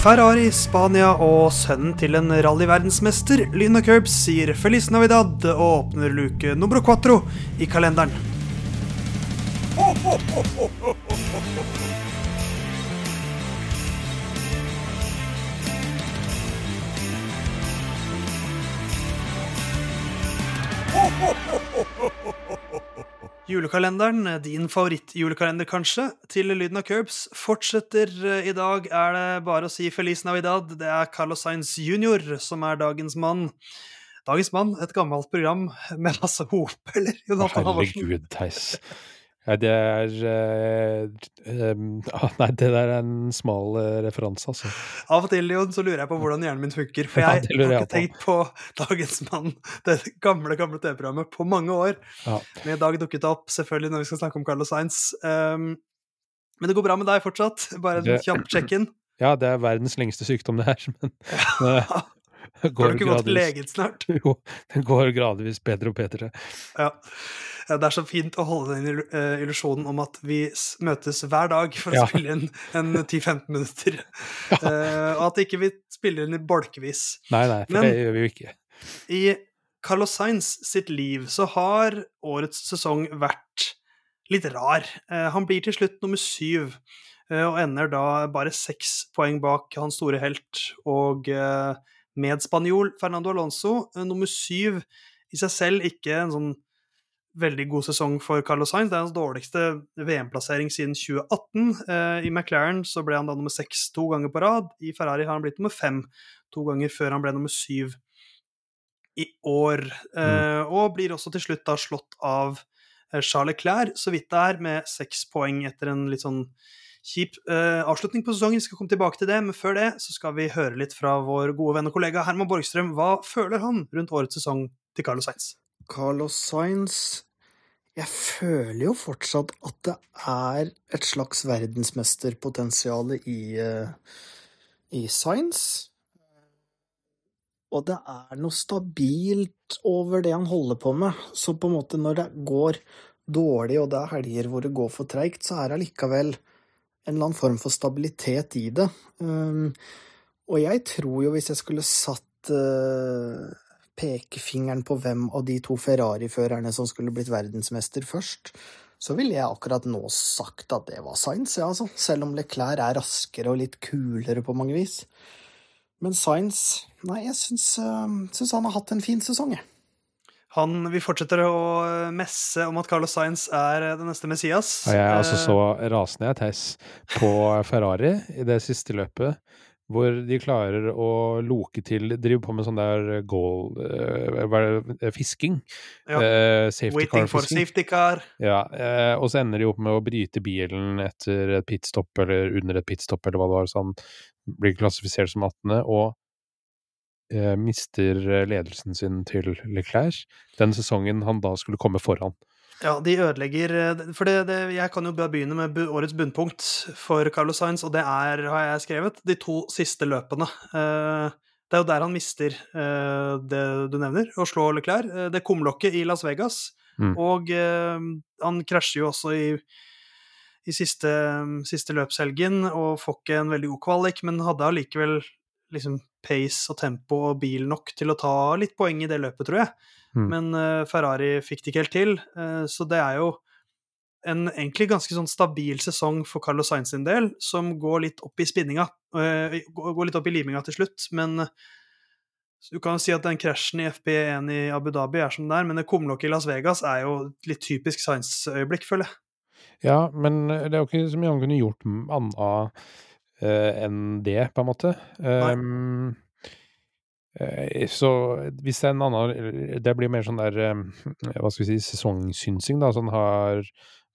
Ferrari, Spania og sønnen til en rallyverdensmester, Lyna Curbs, sier Feliz Navidad og åpner luke nummer quattro i kalenderen. Julekalenderen, din favorittjulekalender kanskje, til lyden av Curbs, fortsetter. I dag er det bare å si Feliz Navidad. Det er Carlos Sainz jr. som er dagens mann. Dagens mann, et gammelt program med masse hop, eller? Jonathan Halvorsen? Herregud, Theis. Ja, det er uh, ah, Nei, det der er en smal uh, referanse, altså. Av og til Jon, så lurer jeg på hvordan hjernen min funker. For Ja, jeg har jeg ikke tenkt på Dagens mann, det gamle gamle TV-programmet, på mange år. Ja. Men i dag dukket det opp, selvfølgelig når vi skal snakke om Carlos Sainz. Um, men det går bra med deg fortsatt? Bare en kjapp check-in. ja, det er verdens lengste sykdom, det her, men eh, det Har du ikke gått til legen snart? Jo, det går gradvis bedre og bedre. Ja. Ja, Det er så fint å holde den eh, illusjonen om at vi møtes hver dag for å Ja. spille inn en 10-15 minutter. Eh, og at ikke vi spiller inn i bolkevis. Nei, nei, for Men- det gjør vi jo ikke. I Carlos Sainz sitt liv så har årets sesong vært litt rar. Uh, han blir til slutt nummer syv, og ender da bare seks poeng bak hans store helt og eh, medspanjol Fernando Alonso. Eh, nummer syv i seg selv ikke en sånn veldig god sesong for Carlos Sainz. Det er hans dårligste VM-plassering siden 2018. Eh, I McLaren så ble han da nummer seks to ganger på rad. I Ferrari har han blitt nummer fem to ganger før han ble nummer syv i år. Eh, og blir også til slutt da slått av eh, Charles Leclerc, så vidt det er, med seks poeng etter en litt sånn kjip uh, avslutning på sesongen. Vi skal komme tilbake til det, men før det så skal vi høre litt fra vår gode venn og kollega Herman Borgstrøm. Hva føler han rundt årets sesong til Carlos Sainz? Carlos Sainz Jeg føler jo fortsatt at det er et slags verdensmesterpotensial i, uh, i Sainz. Og det er noe stabilt over det han holder på med. Så på en måte når det går dårlig, og det er helger hvor det går for treigt, så er det allikevel en eller annen form for stabilitet i det. Um, og jeg tror jo hvis jeg skulle satt eh, pekefingeren på hvem av de to Ferrari-førerne som skulle blitt verdensmester først, så ville jeg akkurat nå sagt at det var Sainz, ja, altså. Selv om Leclerc er raskere og litt kulere på mange vis. Men Sainz Nei, jeg syns, øh, syns han har hatt en fin sesong, jeg. Han, vi fortsetter å messe om at Carlos Sainz er eh, den neste Messias. Og jeg er altså Eh, så rasende, jeg, Tess, på Ferrari i det siste løpet, hvor de klarer å loke til Driver på med sånn der goal eh, det, Fisking. Ja. Uh, safety Waiting for car-fisking. safety car. Ja, uh, og så ender de opp med å bryte bilen etter et pitstop, eller under et pitstop, eller hva det var, så han blir klassifisert som 18., og eh, mister ledelsen sin til Leclerc den sesongen han da skulle komme foran. Ja, de ødelegger eh, For det, det, jeg kan jo begynne med årets bunnpunkt for Carlos Sainz, og det er, har jeg skrevet, de to siste løpene. Eh, Det er jo der han mister eh, det du nevner, å slå Leclerc. Eh, Det kumlokket i Las Vegas. Mm. Og eh, han krasjer jo også i, i siste, siste løpshelgen og får ikke en veldig god kvalik, men hadde allikevel liksom pace og tempo og bil nok til å ta litt poeng i det løpet, tror jeg. Mm. Men uh, Ferrari fikk det ikke helt til, uh, så det er jo en egentlig ganske sånn stabil sesong for Carlos Sainz sin del, som går litt opp i spinninga. uh, går litt opp i liminga til slutt, men du kan jo si at den krasjen i FP1 i Abu Dhabi er som den er, men det kumlokket i Las Vegas er jo et litt typisk Sainz-øyeblikk, føler jeg. Ja, men det er jo ikke så mye han kunne gjort annet enn det, på en måte. Um, eh, så hvis det er en annen Det blir mer sånn der eh, Hva skal vi si sesongsynsing, da. Så han har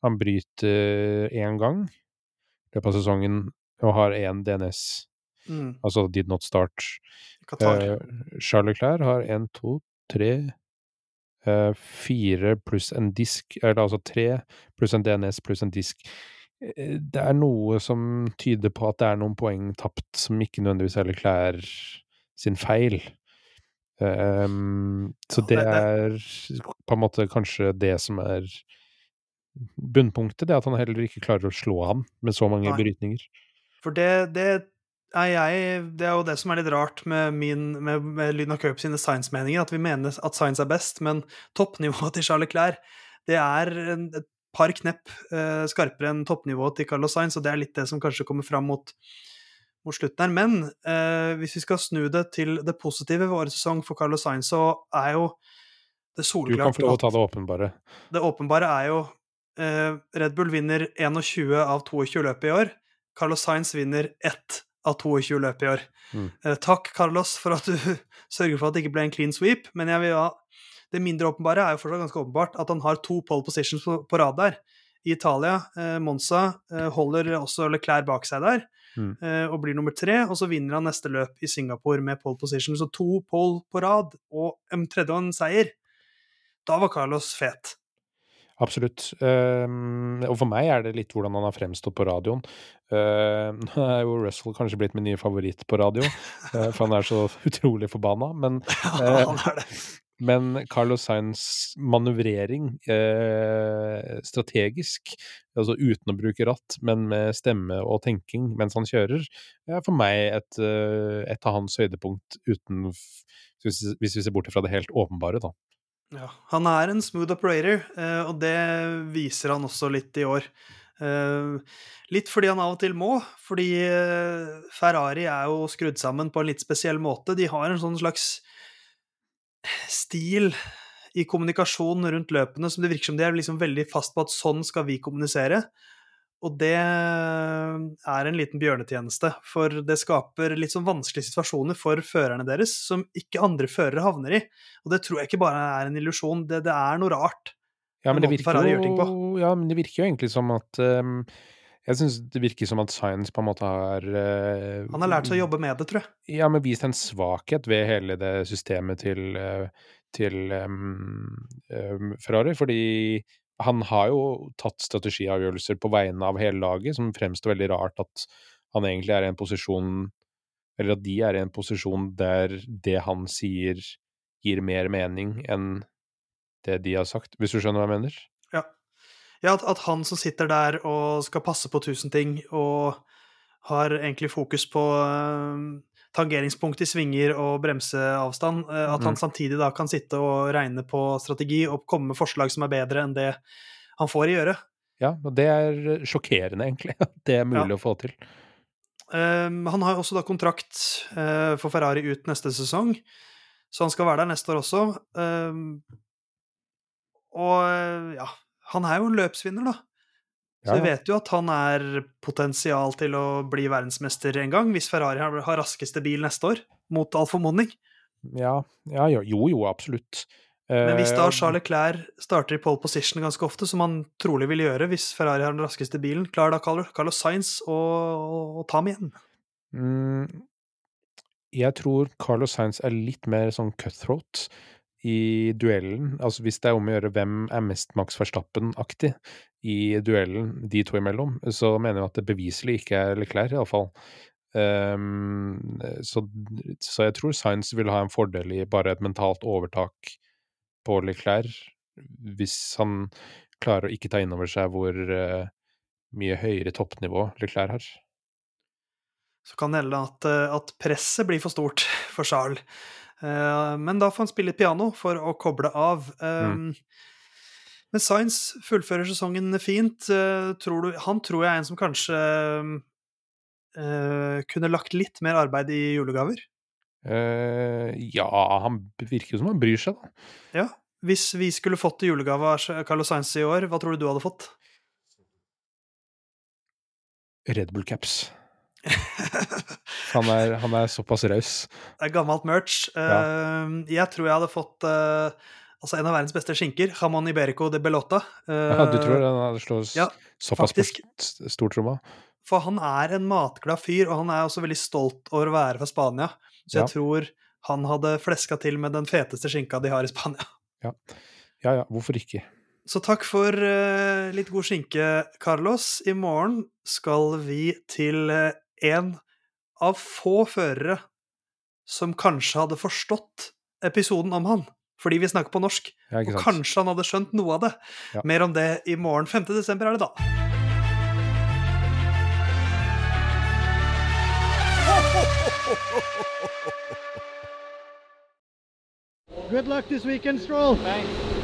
Han bryter én gang i løpet av sesongen og har én DNS, Mm. altså did not start. Qatar. Eh, Charles Leclerc har én, to, tre eh, Fire pluss en disk, eller altså tre pluss en DNS pluss en disk. Eh, Det er noe som tyder på at det er noen poeng tapt som ikke nødvendigvis heller klær sin feil. Um, så det er på en måte kanskje det som er bunnpunktet, det at han heller ikke klarer å slå ham med så mange Nei. brytninger. For det, det er jeg, det er jo det som er litt rart med, min, med, med Lyna Cup sine science-meninger, at vi mener at science er best, men toppnivået til Charles Clair det er et par knepp eh, skarpere enn toppnivået til Carlos Sainz, og det er litt det som kanskje kommer fram mot, mot slutten her. Men eh, hvis vi skal snu det til det positive ved årets sesong for Carlos Sainz, så er jo det Du kan få lov å ta det åpenbare. det åpenbare er jo eh, Red Bull vinner 21 av 22 løp i år. Carlos Sainz vinner ett av 22 løp i år. Mm. Eh, takk, Carlos, for at du sørger for at det ikke ble en clean sweep, men jeg vil ha det mindre åpenbare er jo fortsatt ganske åpenbart at han har to pole positions på, på rad der. I Italia, eh, Monza, eh, holder også Leclerc bak seg der Mm. eh, og blir nummer tre. Og så vinner han neste løp i Singapore med pole position. Så to pole på rad og en tredje og en seier. Da var Carlos fet. Absolutt. Ehm, og for meg er det litt hvordan han har fremstått på radioen. Uh, er jo Russell kanskje blitt min nye favoritt på radio, uh, for han er så utrolig forbanna. Men, uh. Men Carlos Sainz manøvrering eh, strategisk, altså uten å bruke ratt, men med stemme og tenking mens han kjører, er for meg et, eh, et av hans høydepunkt uten hvis, vi ser bort fra det helt åpenbare, da. Ja, han er en smooth operator, eh, og det viser han også litt i år. Eh, litt fordi han av og til må, fordi Ferrari er jo skrudd sammen på en litt spesiell måte. De har en sånn slags stil i kommunikasjon rundt løpene som det virker som de er liksom veldig fast på at sånn skal vi kommunisere. Og det er en liten bjørnetjeneste, for det skaper litt sånn vanskelige situasjoner for førerne deres som ikke andre førere havner i. Og det tror jeg ikke bare er en illusjon, det, det er noe rart. Ja, men jo, ja, men det virker jo egentlig som at ehm, Jeg syns det virker som at Science på en måte har uh, Han har lært seg å jobbe med det, tror jeg. Ja, men vist en svakhet ved hele det systemet til, uh, til um, ehm, Ferrari, fordi han har jo tatt strategiavgjørelser på vegne av hele laget, som fremstår veldig rart at han egentlig er i en posisjon Eller at de er i en posisjon der det han sier, gir mer mening enn det de har sagt, hvis du skjønner hva jeg mener? Ja, at, at han som sitter der og skal passe på tusen ting, og har egentlig fokus på uh, tangeringspunkt i svinger og bremseavstand, uh, at han Mhm. samtidig da kan sitte og regne på strategi og komme med forslag som er bedre enn det han får i gjøre. Ja, og det er sjokkerende, egentlig. At det er mulig Ja. å få til. Um, han har også da kontrakt uh, for Ferrari ut neste sesong, så han skal være der neste år også. Um, og eh, ja, han er jo en løpsvinner, da. Så vi vet jo at han er potensial til å bli verdensmester en gang, hvis Ferrari har, raskeste bil neste år, mot all formodning. Ja, ja, jo, jo, absolutt. Men hvis Eh, da Charles Leclerc starter i pole position ganske ofte, som han trolig vil gjøre hvis Ferrari har den raskeste bilen, klarer da Carlos Carlos Sainz å, å ta ham igjen? Mm, jeg tror Carlos Sainz er litt mer sånn cutthroat i duellen. Altså hvis det er om å gjøre hvem er mest Max Verstappen-aktig i duellen de to imellom, så mener jeg at det beviselig ikke er Leclerc, iallfall. Um, så, så jeg tror Sainz vil ha en fordel i bare et mentalt overtak på Leclerc, hvis han klarer å ikke ta inn over seg hvor uh, mye høyere toppnivå Leclerc har. så kan det hende at, eh, at presset blir for stort for Charles. Eh, Men da får han spille piano for å koble av. Mm. Eh, Men Sainz fullfører sesongen fint. Eh, Tror du, han tror jeg er en som kanskje uh, kunne lagt litt mer arbeid i julegaver. Uh, ja, han virker jo som han bryr seg, da. Ja. Hvis vi skulle fått i julegave av Carlos Sainz i år, hva tror du du hadde fått? Red Bull Caps. Han er, han er såpass raus. Det er gammelt merch. Eh, jeg tror jeg hadde fått uh, altså en av verdens beste skinker, jamon iberico de bellota. Uh, Ja, du tror han hadde slått ja, såpass faktisk. på stortromma? For han er en matglad fyr, og han er også veldig stolt over å være fra Spania. Så jeg tror han hadde fleska til med den feteste skinka de har i Spania. Ja ja, hvorfor ikke? Så takk for uh, litt god skinke, Carlos. I morgen skal vi til eh, en av få førere som kanskje hadde forstått episoden om han, fordi vi snakker på norsk. Ja, Og kanskje han hadde skjønt noe av det. Ja. Mer om det i morgen. 5. desember er det da. Good luck this weekend, Stroll. Thanks.